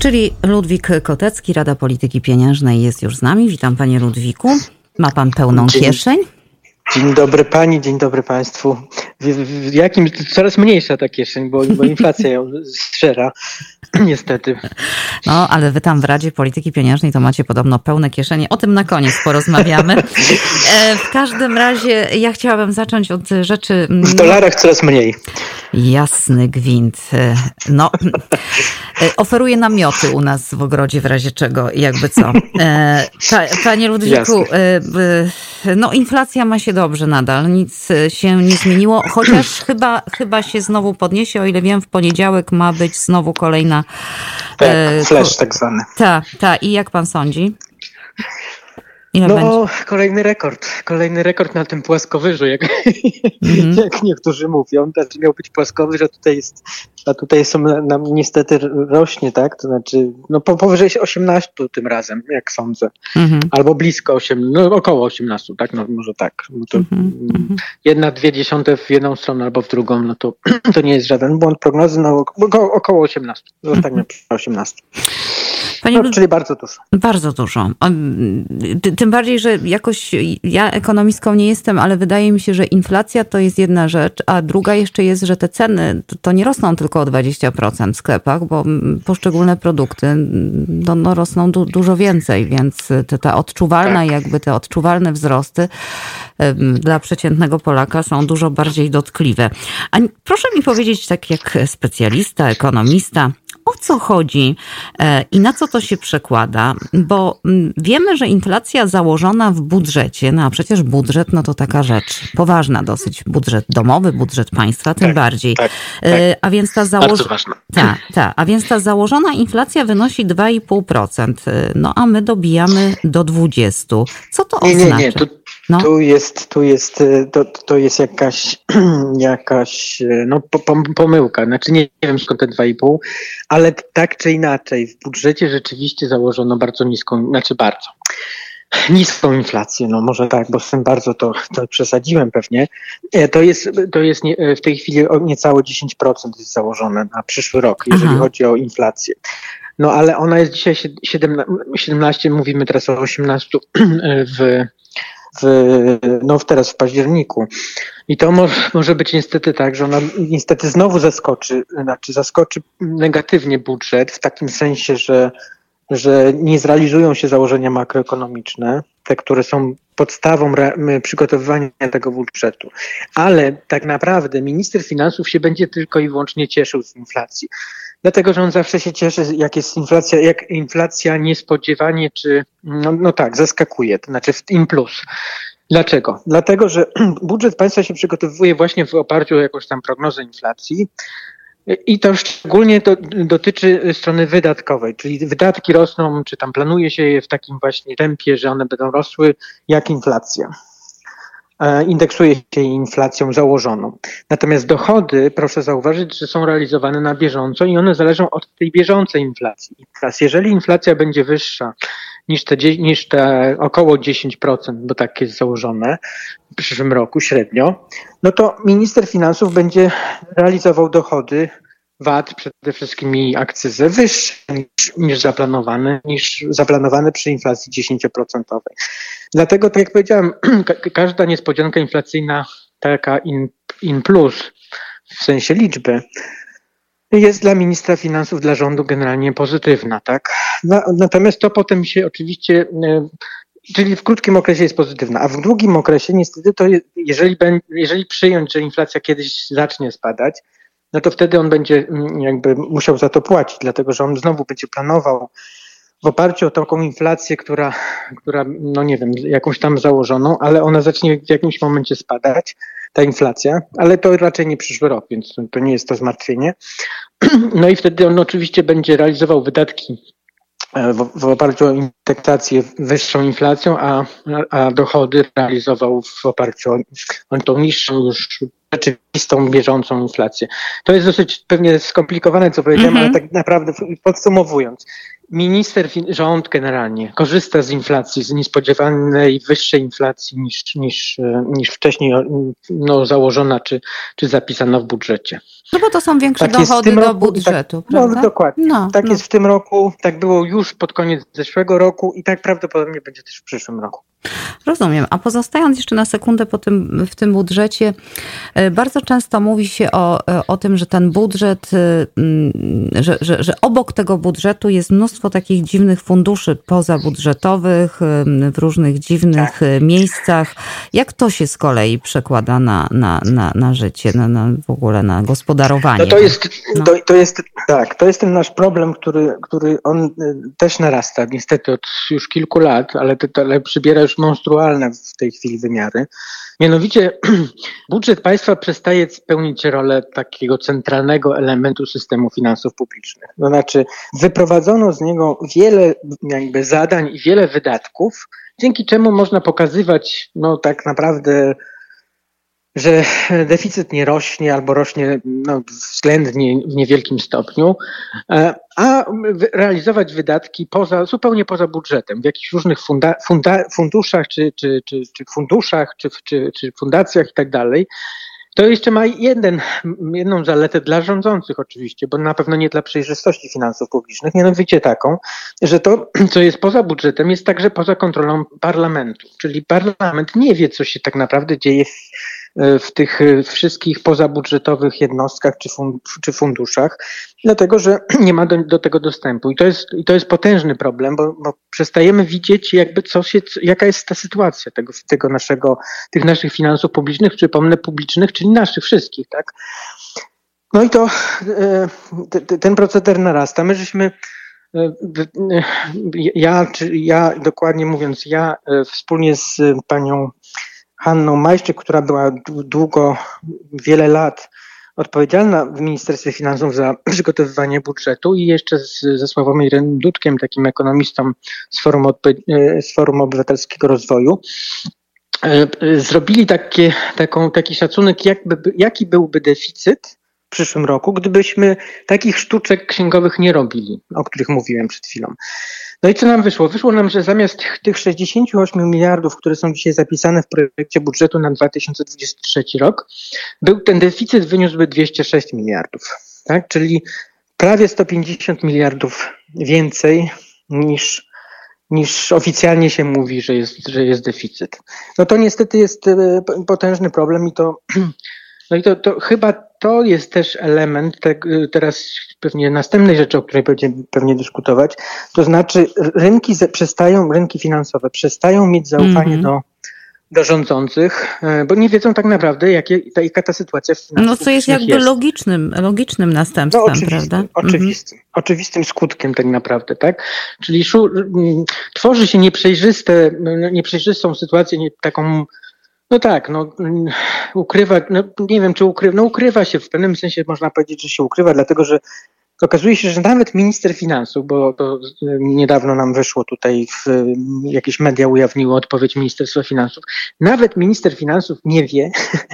Czyli Ludwik Kotecki, Rada Polityki Pieniężnej jest już z nami. Witam panie Ludwiku. Ma pan pełną dzień, kieszeń? Dzień dobry pani, dzień dobry państwu. W, w jakim, coraz mniejsza ta kieszeń, bo, bo inflacja ją strzera. Niestety. No, ale wy tam w Radzie Polityki Pieniężnej to macie podobno pełne kieszenie. O tym na koniec porozmawiamy. E, w każdym razie ja chciałabym zacząć od rzeczy... Mm, w dolarach coraz mniej. Jasny gwint. E, no, e, oferuje namioty u nas w ogrodzie w razie czego, jakby co. Panie Ludwiku, no inflacja ma się dobrze nadal. Nic się nie zmieniło, chociaż chyba, chyba się znowu podniesie. O ile wiem, w poniedziałek ma być znowu kolejna tak, e, flash tak zwany. Tak, tak. I jak pan sądzi? Ile no, będzie? kolejny rekord. Kolejny rekord na tym płaskowyżu, jak, mm -hmm. jak niektórzy mówią. Znaczy miał być płaskowyż, a tutaj jest, a tutaj są nam niestety rośnie, tak? To znaczy, no powyżej 18 tym razem, jak sądzę. Mm -hmm. Albo blisko 8, no około 18, tak? No może tak. No to mm -hmm. Jedna, dwie dziesiąte w jedną stronę albo w drugą, no to, to nie jest żaden błąd prognozy, no około 18. Zostańmy przy 18. Panie, no, czyli bardzo dużo. Bardzo dużo. Tym bardziej, że jakoś ja ekonomistką nie jestem, ale wydaje mi się, że inflacja to jest jedna rzecz, a druga jeszcze jest, że te ceny to nie rosną tylko o 20% w sklepach, bo poszczególne produkty no, no rosną du dużo więcej, więc te, ta odczuwalna, tak. jakby te odczuwalne wzrosty dla przeciętnego Polaka są dużo bardziej dotkliwe. A proszę mi powiedzieć, tak jak specjalista, ekonomista, o co chodzi e, i na co to się przekłada? Bo mm, wiemy, że inflacja założona w budżecie, no a przecież budżet no to taka rzecz poważna dosyć, budżet domowy, budżet państwa tym tak, bardziej. Tak, e, tak. A więc ta założona. Tak, tak. A więc ta założona inflacja wynosi 2,5%. E, no a my dobijamy do 20%. Co to nie, oznacza? Nie, nie, to no. Tu jest, tu jest, y, to, to jest jakaś, jakaś y, no, pomyłka. Znaczy nie, nie wiem skąd te 2,5, ale tak czy inaczej w budżecie rzeczywiście założono bardzo niską, znaczy bardzo niską inflację, no może tak, bo z tym bardzo to, to przesadziłem pewnie. E, to jest, to jest nie, w tej chwili niecałe 10% jest założone na przyszły rok, jeżeli Aha. chodzi o inflację. No ale ona jest dzisiaj 17, 17 mówimy teraz o 18 w w, no teraz w październiku. I to może, może być niestety tak, że ona niestety znowu zaskoczy, znaczy zaskoczy negatywnie budżet w takim sensie, że, że nie zrealizują się założenia makroekonomiczne, te, które są podstawą przygotowywania tego budżetu. Ale tak naprawdę minister finansów się będzie tylko i wyłącznie cieszył z inflacji. Dlatego, że on zawsze się cieszy, jak jest inflacja, jak inflacja niespodziewanie, czy no, no tak, zaskakuje, to znaczy in plus. Dlaczego? Dlatego, że budżet państwa się przygotowuje właśnie w oparciu o jakąś tam prognozę inflacji. I to szczególnie to dotyczy strony wydatkowej, czyli wydatki rosną, czy tam planuje się je w takim właśnie tempie, że one będą rosły jak inflacja. E, indeksuje się inflacją założoną. Natomiast dochody, proszę zauważyć, że są realizowane na bieżąco i one zależą od tej bieżącej inflacji. Teraz, jeżeli inflacja będzie wyższa niż te, niż te około 10%, bo tak jest założone w przyszłym roku średnio, no to minister finansów będzie realizował dochody VAT, przede wszystkim i akcyzę wyższe niż, niż zaplanowane, niż zaplanowane przy inflacji 10%. Dlatego, tak jak powiedziałem, każda niespodzianka inflacyjna, taka in, in plus, w sensie liczby, jest dla ministra finansów, dla rządu generalnie pozytywna, tak? Natomiast to potem się oczywiście, e, czyli w krótkim okresie jest pozytywna, a w długim okresie niestety to, jeżeli, jeżeli przyjąć, że inflacja kiedyś zacznie spadać, no to wtedy on będzie mm, jakby musiał za to płacić, dlatego że on znowu będzie planował w oparciu o taką inflację, która, która, no nie wiem, jakąś tam założoną, ale ona zacznie w jakimś momencie spadać, ta inflacja, ale to raczej nie przyszły rok, więc to nie jest to zmartwienie. No i wtedy on oczywiście będzie realizował wydatki e, w, w oparciu o indeksację wyższą inflacją, a, a dochody realizował w oparciu o, o tą niższą już rzeczywistą, bieżącą inflację. To jest dosyć pewnie skomplikowane, co powiedziałem, mm -hmm. ale tak naprawdę podsumowując, minister, rząd generalnie korzysta z inflacji, z niespodziewanej wyższej inflacji niż, niż, e, niż wcześniej no, założona czy, czy zapisana w budżecie. No bo to są większe tak dochody do roku, budżetu, tak, No dokładnie. No, tak no. jest w tym roku, tak było już pod koniec zeszłego roku i tak prawdopodobnie będzie też w przyszłym roku. Rozumiem. A pozostając jeszcze na sekundę po tym, w tym budżecie, e, bardzo często mówi się o, e, o tym, że ten budżet, że, że, że obok tego budżetu jest mnóstwo takich dziwnych funduszy pozabudżetowych w różnych dziwnych tak. miejscach. Jak to się z kolei przekłada na, na, na, na życie, na, na w ogóle na gospodarowanie? No to jest, no. to, to jest tak, to jest ten nasz problem, który, który on też narasta niestety od już kilku lat, ale, ale przybiera już monstrualne w tej chwili wymiary. Mianowicie budżet państwa przestaje spełnić rolę takiego centralnego elementu systemu finansów publicznych. To znaczy wyprowadzono z niego wiele jakby zadań i wiele wydatków, dzięki czemu można pokazywać no tak naprawdę że deficyt nie rośnie albo rośnie no, względnie w niewielkim stopniu, e, a realizować wydatki poza, zupełnie poza budżetem, w jakichś różnych funda, funda, funduszach, czy, czy, czy, czy funduszach, czy, czy, czy fundacjach i tak dalej. To jeszcze ma jeden, jedną zaletę dla rządzących oczywiście, bo na pewno nie dla przejrzystości finansów publicznych, mianowicie taką, że to, co jest poza budżetem, jest także poza kontrolą parlamentu. Czyli parlament nie wie, co się tak naprawdę dzieje w, w tych wszystkich pozabudżetowych jednostkach czy, fund, czy funduszach, dlatego że nie ma do, do, tego dostępu. I to jest, i to jest potężny problem, bo, bo przestajemy widzieć, jakby co się, jaka jest ta sytuacja tego, tego naszego, tych naszych finansów publicznych, przypomnę publicznych, czyli naszych wszystkich, tak? No i to e, ten proceder narasta. My żeśmy e, ja, ja dokładnie mówiąc, ja e, wspólnie z panią Hanną Majszczyk, która była długo, wiele lat odpowiedzialna w Ministerstwie Finansów za przygotowywanie budżetu i jeszcze z, ze Sławomirem Dudkiem, takim ekonomistą z Forum, z Forum Obywatelskiego Rozwoju, e, e, zrobili takie, taką, taki szacunek, jakby, jaki byłby deficyt w przyszłym roku, gdybyśmy takich sztuczek księgowych nie robili, o których mówiłem przed chwilą. No i co nam wyszło? Wyszło nam, że zamiast tych 68 miliardów, które są dzisiaj zapisane w projekcie budżetu na 2023 rok, był ten deficyt wyniósłby 206 miliardów, tak? Czyli prawie 150 miliardów więcej niż, niż oficjalnie się mówi, że jest, że jest deficyt. No to niestety jest e, potężny problem i to, no i to, to chyba to jest też element te, teraz pewnie następnej rzeczy, o której będziemy pewnie dyskutować, to znaczy rynki przestają, rynki finansowe przestają mieć zaufanie mm -hmm. do do rządzących, e, bo nie wiedzą tak naprawdę, jakie, jaka ta sytuacja w No co jest jakby jest. logicznym, logicznym następstwem, no, oczywistym, prawda? Oczywistym, mhm. oczywistym skutkiem tak naprawdę, tak? Czyli szu, tworzy się nieprzejrzyste, nieprzejrzystą sytuację, nie, taką no tak, no ukrywa, no nie wiem czy ukrywa, no ukrywa się, w pewnym sensie można powiedzieć, że się ukrywa, dlatego że okazuje się, że nawet minister finansów, bo to niedawno nam wyszło tutaj, w, jakieś media ujawniły odpowiedź Ministerstwa Finansów, nawet minister finansów nie wie,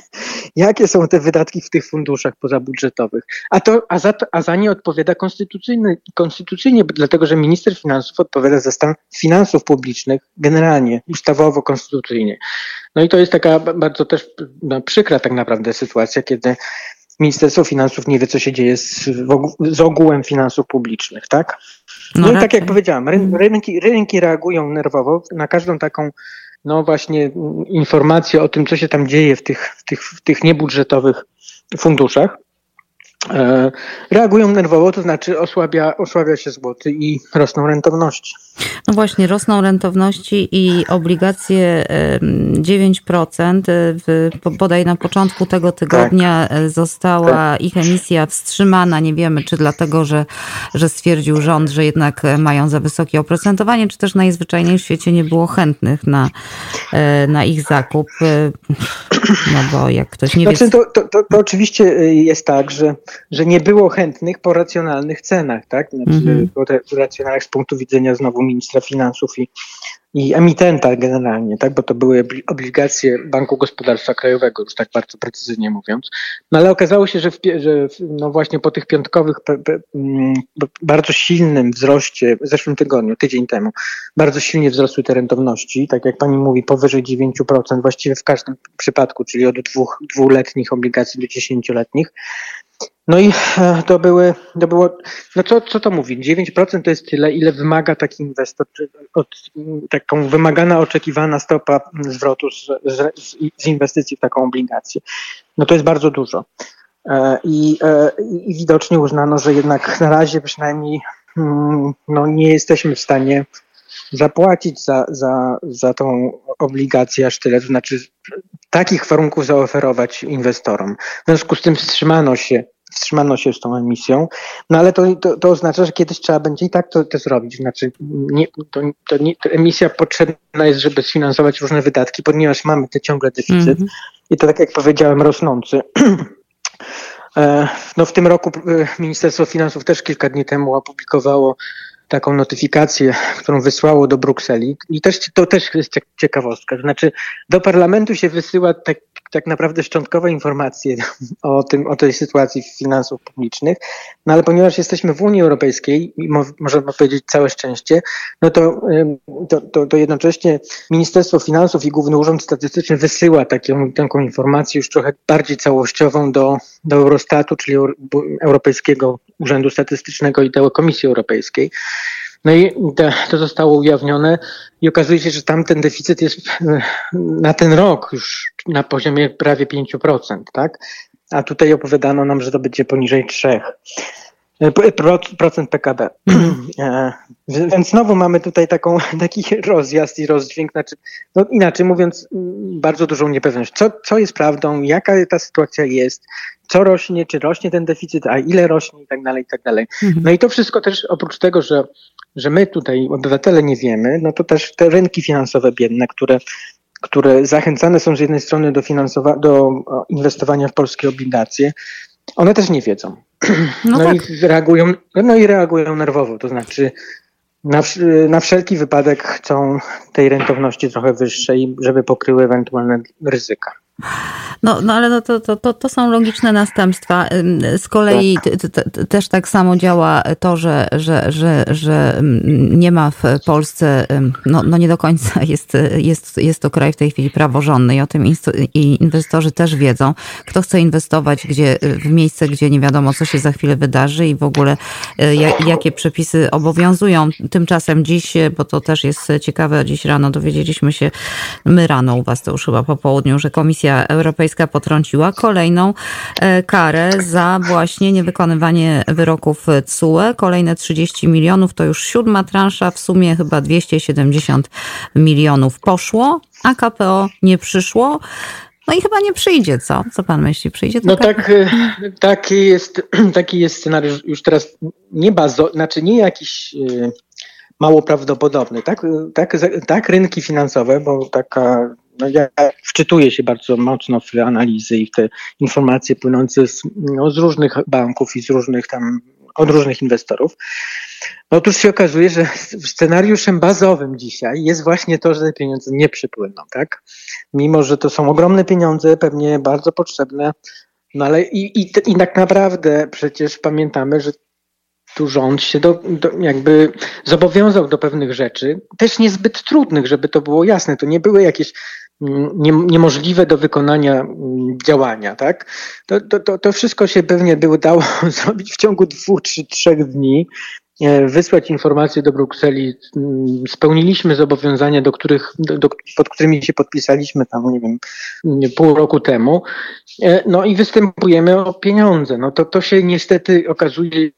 jakie są te wydatki w tych funduszach pozabudżetowych. A, to, a, za, to, a za nie odpowiada konstytucyjny, konstytucyjnie, dlatego że minister finansów odpowiada za stan finansów publicznych generalnie, ustawowo, konstytucyjnie. No i to jest taka bardzo też no, przykra tak naprawdę sytuacja, kiedy Ministerstwo Finansów nie wie, co się dzieje z, z ogółem finansów publicznych, tak? No, no i tak jak powiedziałam, rynki, rynki reagują nerwowo na każdą taką, no właśnie, informację o tym, co się tam dzieje w tych, w tych, w tych niebudżetowych funduszach. E, reagują nerwowo, to znaczy osłabia, osłabia się złoty i rosną rentowności. No właśnie, rosną rentowności i obligacje 9%. W, bodaj na początku tego tygodnia tak. została tak. ich emisja wstrzymana. Nie wiemy, czy dlatego, że, że stwierdził rząd, że jednak mają za wysokie oprocentowanie, czy też najzwyczajniej w świecie nie było chętnych na, e, na ich zakup. No bo jak ktoś nie znaczy, wie... To, to, to, to oczywiście jest tak, że że nie było chętnych po racjonalnych cenach, tak? Znaczy, mm -hmm. racjonalnych z punktu widzenia znowu ministra finansów i, i emitenta generalnie, tak? Bo to były obligacje Banku Gospodarstwa Krajowego, już tak bardzo precyzyjnie mówiąc. No ale okazało się, że, w, że no właśnie po tych piątkowych pe, pe, mm, bardzo silnym wzroście w zeszłym tygodniu, tydzień temu, bardzo silnie wzrosły te rentowności, tak jak pani mówi, powyżej 9%, właściwie w każdym przypadku, czyli od dwóch, dwuletnich obligacji do dziesięcioletnich. No i e, to były, to było, no co, co to mówi? 9% to jest tyle, ile wymaga taki inwestor, od, taką wymagana, oczekiwana stopa zwrotu z, z, z inwestycji w taką obligację. No to jest bardzo dużo. E, I, e, I widocznie uznano, że jednak na razie przynajmniej mm, no, nie jesteśmy w stanie zapłacić za, za, za tą obligację aż tyle, to znaczy takich warunków zaoferować inwestorom. W związku z tym wstrzymano się wstrzymano się z tą emisją, no ale to, to, to oznacza, że kiedyś trzeba będzie i tak to, to zrobić. Znaczy, nie, to, to, nie, to emisja potrzebna jest, żeby sfinansować różne wydatki, ponieważ mamy te ciągle deficyt mm -hmm. i to tak jak powiedziałem, rosnący. E, no w tym roku e, Ministerstwo Finansów też kilka dni temu opublikowało taką notyfikację, którą wysłało do Brukseli. I też to też jest ciekawostka. Znaczy, do parlamentu się wysyła tak, tak naprawdę szczątkowe informacje o, tym, o tej sytuacji finansów publicznych, no ale ponieważ jesteśmy w Unii Europejskiej mo, możemy powiedzieć całe szczęście, no to, to, to, to, jednocześnie Ministerstwo Finansów i Główny Urząd Statystyczny wysyła taką, taką informację już trochę bardziej całościową do, do Eurostatu, czyli Europejskiego Urzędu Statystycznego i do Komisji Europejskiej. No i to zostało ujawnione i okazuje się, że tam ten deficyt jest e, na ten rok już na poziomie prawie 5%, tak? A tutaj opowiadano nam, że to będzie poniżej 3%. E, procent PKB. E, więc znowu mamy tutaj taką, taki rozjazd i rozdźwięk, znaczy, no inaczej mówiąc, bardzo dużą niepewność. Co, co jest prawdą, jaka ta sytuacja jest, co rośnie, czy rośnie ten deficyt, a ile rośnie i tak dalej, i tak dalej. Mhm. No i to wszystko też oprócz tego, że, że my tutaj, obywatele, nie wiemy, no to też te rynki finansowe biedne, które które zachęcane są z jednej strony do, do inwestowania w polskie obligacje, one też nie wiedzą. No, no tak. i reagują, no i reagują nerwowo, to znaczy na, na wszelki wypadek chcą tej rentowności trochę wyższej, żeby pokryły ewentualne ryzyka. No, no ale no to, to, to, to są logiczne następstwa. Z kolei tak. też tak samo działa to, że, że, że, że nie ma w Polsce, no, no nie do końca jest, jest, jest to kraj w tej chwili praworządny i o tym inwestorzy też wiedzą. Kto chce inwestować gdzie, w miejsce, gdzie nie wiadomo, co się za chwilę wydarzy i w ogóle e, jakie przepisy obowiązują. Tymczasem dziś, bo to też jest ciekawe, dziś rano dowiedzieliśmy się, my rano u was to już chyba po południu, że Komisja Komisja Europejska potrąciła kolejną e, karę za właśnie niewykonywanie wyroków CUE. Kolejne 30 milionów to już siódma transza, w sumie chyba 270 milionów poszło, a KPO nie przyszło. No i chyba nie przyjdzie, co? Co pan myśli? Przyjdzie? No tak, e, taki, jest, taki jest scenariusz już teraz nie bazo, znaczy nie jakiś e, mało prawdopodobny. Tak, tak, tak rynki finansowe, bo taka no ja wczytuję się bardzo mocno w analizy i w te informacje płynące z, no, z różnych banków i z różnych tam, od różnych inwestorów. Otóż się okazuje, że scenariuszem bazowym dzisiaj jest właśnie to, że te pieniądze nie przypłyną, tak? Mimo, że to są ogromne pieniądze, pewnie bardzo potrzebne, no ale i, i, i tak naprawdę przecież pamiętamy, że tu rząd się do, do, jakby zobowiązał do pewnych rzeczy, też niezbyt trudnych, żeby to było jasne. To nie były jakieś nie, niemożliwe do wykonania mm, działania, tak? To, to, to wszystko się pewnie by udało zrobić w ciągu dwóch czy trzech dni, e, wysłać informacje do Brukseli. Mm, spełniliśmy zobowiązania, do których, do, do, pod którymi się podpisaliśmy tam, nie wiem, pół roku temu. E, no i występujemy o pieniądze. No to, to się niestety okazuje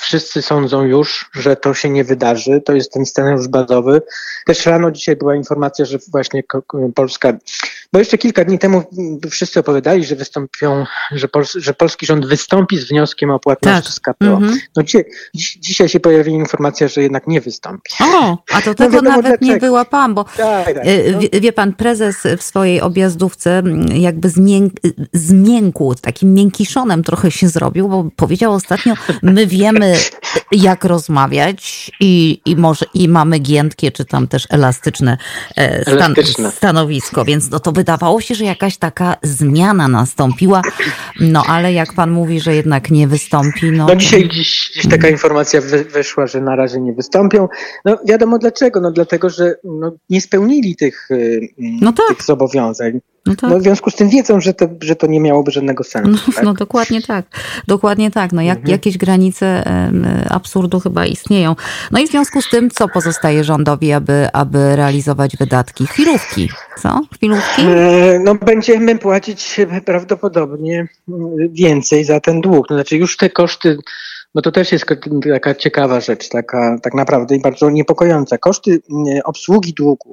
wszyscy sądzą już, że to się nie wydarzy. To jest ten scenariusz bazowy. Też rano dzisiaj była informacja, że właśnie Polska, bo jeszcze kilka dni temu wszyscy opowiadali, że wystąpią, że, Pol, że polski rząd wystąpi z wnioskiem o płatności tak. z KPO. Mm -hmm. No dzisiaj, dziś, dzisiaj się pojawiła informacja, że jednak nie wystąpi. O, a to no tego no nawet nie wyłapałam, bo tak, tak, y, no. wie, wie, pan, prezes w swojej objazdówce jakby zmięk, zmiękł, takim miękiszonem trochę się zrobił, bo powiedział ostatnio, my wiemy jak rozmawiać i, i może i mamy giętkie, czy tam też elastyczne, e, stan, elastyczne. stanowisko, więc no to wydawało się, że jakaś taka zmiana nastąpiła, no ale jak pan mówi, że jednak nie wystąpi, no... No dzisiaj dziś, dziś taka informacja wyszła, że na razie nie wystąpią. No wiadomo dlaczego, no dlatego, że no, nie spełnili tych, y, no tak. tych zobowiązań. No, tak. no, w związku z tym wiedzą, że to, że to nie miałoby żadnego sensu. No, tak? no dokładnie tak. Dokładnie tak. No, jak, mhm. Jakieś granice absurdu chyba istnieją. No i w związku z tym, co pozostaje rządowi, aby, aby realizować wydatki? Chwilówki, co? Chwilówki? E, no będziemy płacić prawdopodobnie więcej za ten dług. No, znaczy już te koszty bo to też jest taka ciekawa rzecz, taka tak naprawdę i bardzo niepokojąca. Koszty mm, obsługi długu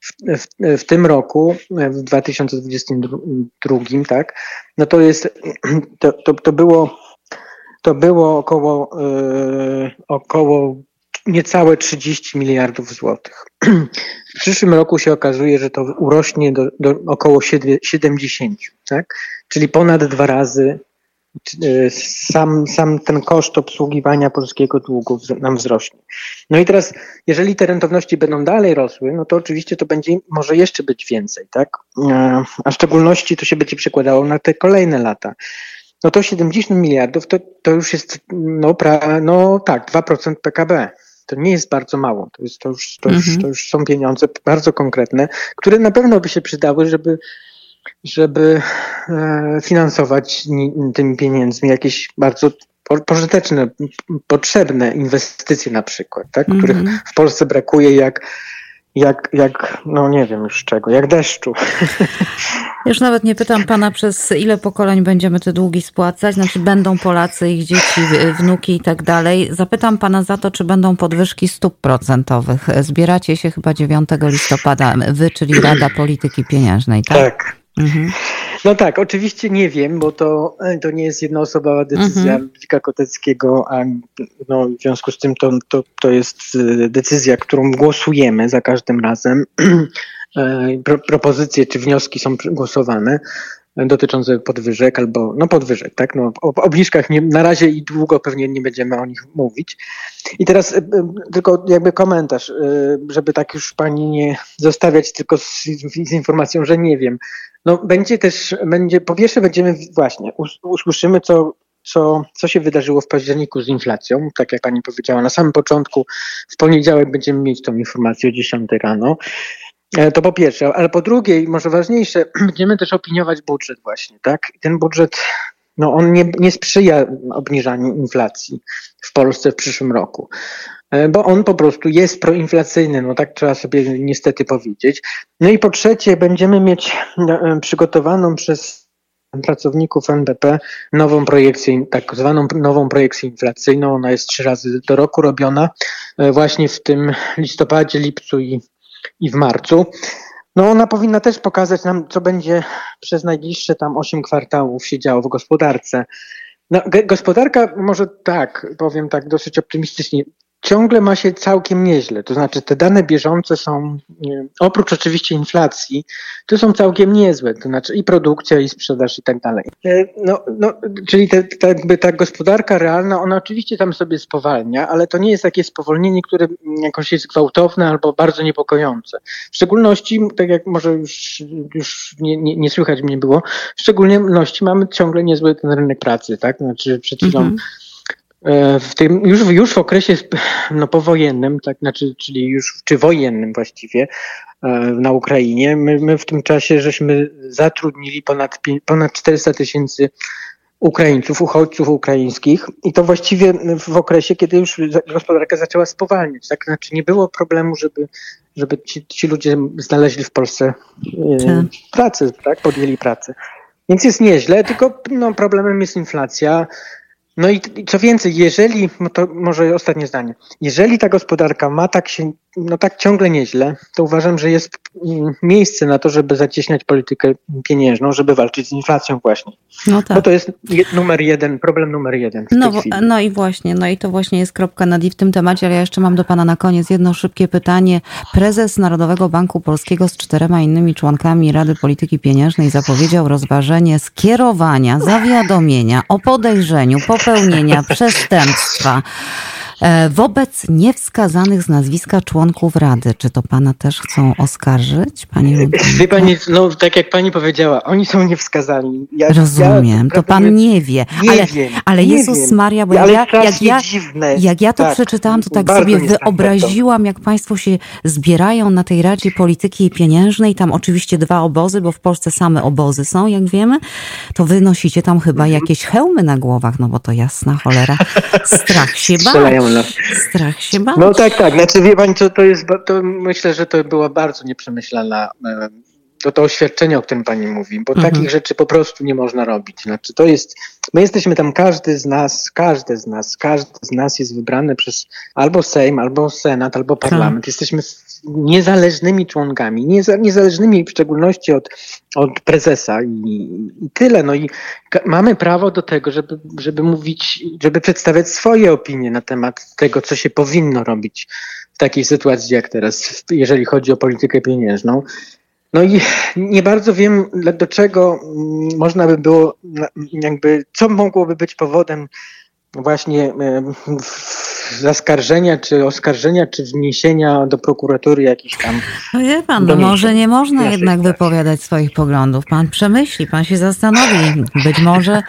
w, w, w tym roku, w 2022, tak, no to jest, to, to, to było, to było około, yy, około niecałe 30 miliardów złotych. W przyszłym roku się okazuje, że to urośnie do, do około 70, tak? czyli ponad dwa razy sam, sam ten koszt obsługiwania polskiego długu nam wzrośnie. No i teraz, jeżeli te rentowności będą dalej rosły, no to oczywiście to będzie, może jeszcze być więcej, tak? E, a w szczególności to się będzie przekładało na te kolejne lata. No to 70 miliardów to, to już jest, no, pra, no tak, 2% PKB. To nie jest bardzo mało. To, jest, to, już, to, mhm. już, to już są pieniądze bardzo konkretne, które na pewno by się przydały, żeby żeby e, finansować tymi pieniędzmi jakieś bardzo pożyteczne, potrzebne inwestycje na przykład, tak, mm -hmm. których w Polsce brakuje jak, jak, jak, no nie wiem już czego, jak deszczu. Już nawet nie pytam pana, przez ile pokoleń będziemy te długi spłacać, znaczy będą Polacy, ich dzieci, wnuki i tak dalej. Zapytam pana za to, czy będą podwyżki stóp procentowych. Zbieracie się chyba 9 listopada, wy, czyli Rada Polityki Pieniężnej, tak? Tak. Mhm. No tak, oczywiście nie wiem, bo to, to nie jest jednoosobowa decyzja mhm. Koteckiego, a no, w związku z tym to, to, to jest y, decyzja, którą głosujemy za każdym razem. E, pro, propozycje czy wnioski są głosowane dotyczące podwyżek albo no podwyżek, tak? No, o obniżkach nie, na razie i długo pewnie nie będziemy o nich mówić. I teraz y, y, tylko jakby komentarz, y, żeby tak już pani nie zostawiać tylko z, z, informacją, że nie wiem. No będzie też, będzie, po pierwsze będziemy właśnie, usłyszymy co co, co się wydarzyło w październiku z inflacją. Tak jak pani powiedziała, na samym początku, w poniedziałek będziemy mieć tą informację o 10 rano. E, to po pierwsze, ale po drugie, i może ważniejsze, będziemy też opiniować budżet właśnie, tak? Ten budżet, no on nie, nie sprzyja obniżaniu inflacji w Polsce w przyszłym roku, e, bo on po prostu jest proinflacyjny, no tak trzeba sobie niestety powiedzieć. No i po trzecie, będziemy mieć e, przygotowaną przez pracowników NBP nową projekcję, tak zwaną nową projekcję inflacyjną. Ona jest trzy razy do roku robiona, właśnie w tym listopadzie, lipcu i i w marcu. No ona powinna też pokazać nam, co będzie przez najbliższe tam 8 kwartałów się działo w gospodarce. No, gospodarka może tak, powiem tak dosyć optymistycznie, ciągle ma się całkiem nieźle. To znaczy te dane bieżące są, oprócz oczywiście inflacji, to są całkiem niezłe. To znaczy i produkcja, i sprzedaż i tak dalej. E, no, no, czyli te, te, jakby ta gospodarka realna, ona oczywiście tam sobie spowalnia, ale to nie jest takie spowolnienie, które jakoś jest gwałtowne albo bardzo niepokojące. W szczególności, tak jak może już, już nie, nie, nie słychać mnie było, w szczególności mamy ciągle niezły ten rynek pracy, tak? Znaczy przed chwilą mm -hmm w tym, już, już w okresie no, powojennym, tak, znaczy, czyli już czy wojennym właściwie e, na Ukrainie, my, my w tym czasie żeśmy zatrudnili ponad, ponad 400 tysięcy Ukraińców, uchodźców ukraińskich i to właściwie w okresie, kiedy już gospodarka zaczęła spowalniać. Tak? Znaczy nie było problemu, żeby, żeby ci, ci ludzie znaleźli w Polsce e, tak. pracę, tak? podjęli pracę. Więc jest nieźle, tylko no, problemem jest inflacja. No i, i co więcej, jeżeli, no to może ostatnie zdanie, jeżeli ta gospodarka ma tak się, no tak ciągle nieźle, to uważam, że jest mm, miejsce na to, żeby zacieśniać politykę pieniężną, żeby walczyć z inflacją właśnie. No tak. Bo to jest je, numer jeden, problem numer jeden. W No, no i właśnie, no i to właśnie jest kropka nad i w tym temacie, ale ja jeszcze mam do pana na koniec jedno szybkie pytanie. Prezes Narodowego Banku Polskiego z czterema innymi członkami Rady Polityki Pieniężnej zapowiedział rozważenie skierowania zawiadomienia o podejrzeniu popełnienia przestępstwa wobec niewskazanych z nazwiska członków Rady. Czy to pana też chcą oskarżyć, pani Ludwika? Wie pani, no tak jak pani powiedziała, oni są niewskazani. Ja, Rozumiem, to naprawdę pan nie wie. Nie ale, wiem, ale nie Jezus wiem. Maria, bo Ale ja, jak ja, dziwne. jak ja to Tak, przeczytałam, to tak sobie wyobraziłam, jak państwo się zbierają na tej Radzie Polityki Pieniężnej. Tam oczywiście dwa obozy, bo w Polsce same obozy są, jak wiemy. To wy nosicie tam chyba jakieś hełmy na głowach, no bo to jasna cholera. Strach się bać. Na- Strach się bać. No tak, tak. Znaczy wie pani, co to jest, to myślę, że to była bardzo nieprzemyślana to, to oświadczenie, o którym pani mówi, bo Mhm. takich rzeczy po prostu nie można robić. Znaczy to jest, my jesteśmy tam, każdy z nas, każdy z nas, każdy z nas jest wybrany przez albo Sejm, albo Senat, albo Parlament. Jesteśmy niezależnymi członkami, nieza, niezależnymi w szczególności od, od prezesa i, i tyle. No i mamy prawo do tego, żeby, żeby mówić, żeby przedstawiać swoje opinie na temat tego, co się powinno robić w takiej sytuacji jak teraz, jeżeli chodzi o politykę pieniężną. No i nie bardzo wiem, do czego można by było, jakby, co mogłoby być powodem właśnie w- zaskarżenia, czy oskarżenia, czy wniesienia do prokuratury jakichś tam. No wie pan, no może nie można jednak sprawie. wypowiadać swoich poglądów. Pan przemyśli, pan się zastanowi. Być może,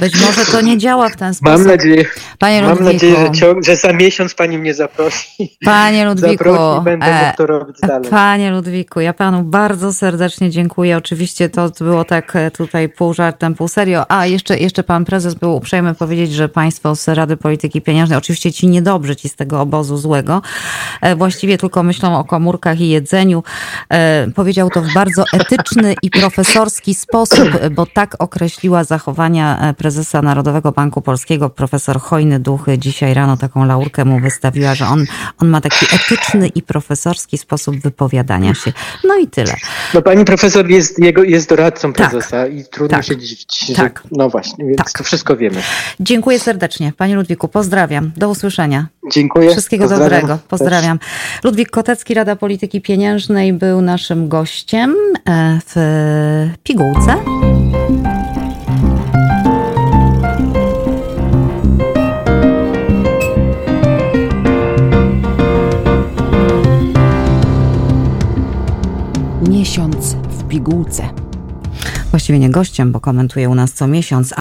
być może to nie działa w ten sposób. Mam nadzieję, Panie mam Ludwiku, nadzieję że, ciąg, że za miesiąc pani mnie zaprosi. Panie Ludwiku, zaprosi będę e, mógł to robić dalej. Panie Ludwiku, ja panu bardzo serdecznie dziękuję. Oczywiście to było tak e, tutaj pół żartem, pół serio. A jeszcze, jeszcze pan prezes był uprzejmy powiedzieć, że państwo z Rady Polityki Pieniężnej, oczywiście ci niedobrzy, ci z tego obozu złego, e, właściwie tylko myślą o komórkach i jedzeniu. E, Powiedział to w bardzo etyczny i profesorski sposób, bo tak określiła zachowania e, prezesa Narodowego Banku Polskiego, profesor Hojny Duchy. Dzisiaj rano taką laurkę mu wystawiła, że on, on ma taki etyczny i profesorski sposób wypowiadania się. No i tyle. No pani profesor jest, jego, jest doradcą Tak. prezesa i trudno Tak. się dziwić. Że, Tak. No właśnie, więc Tak. to wszystko wiemy. Dziękuję serdecznie. Panie Ludwiku, pozdrawiam. Do usłyszenia. Dziękuję. Wszystkiego Pozdrawiam. dobrego. Pozdrawiam. Ludwik Kotecki, Rada Polityki Pieniężnej, był naszym gościem e, w pigułce. Miesiąc w pigułce. Właściwie nie gościem, bo komentuje u nas co miesiąc,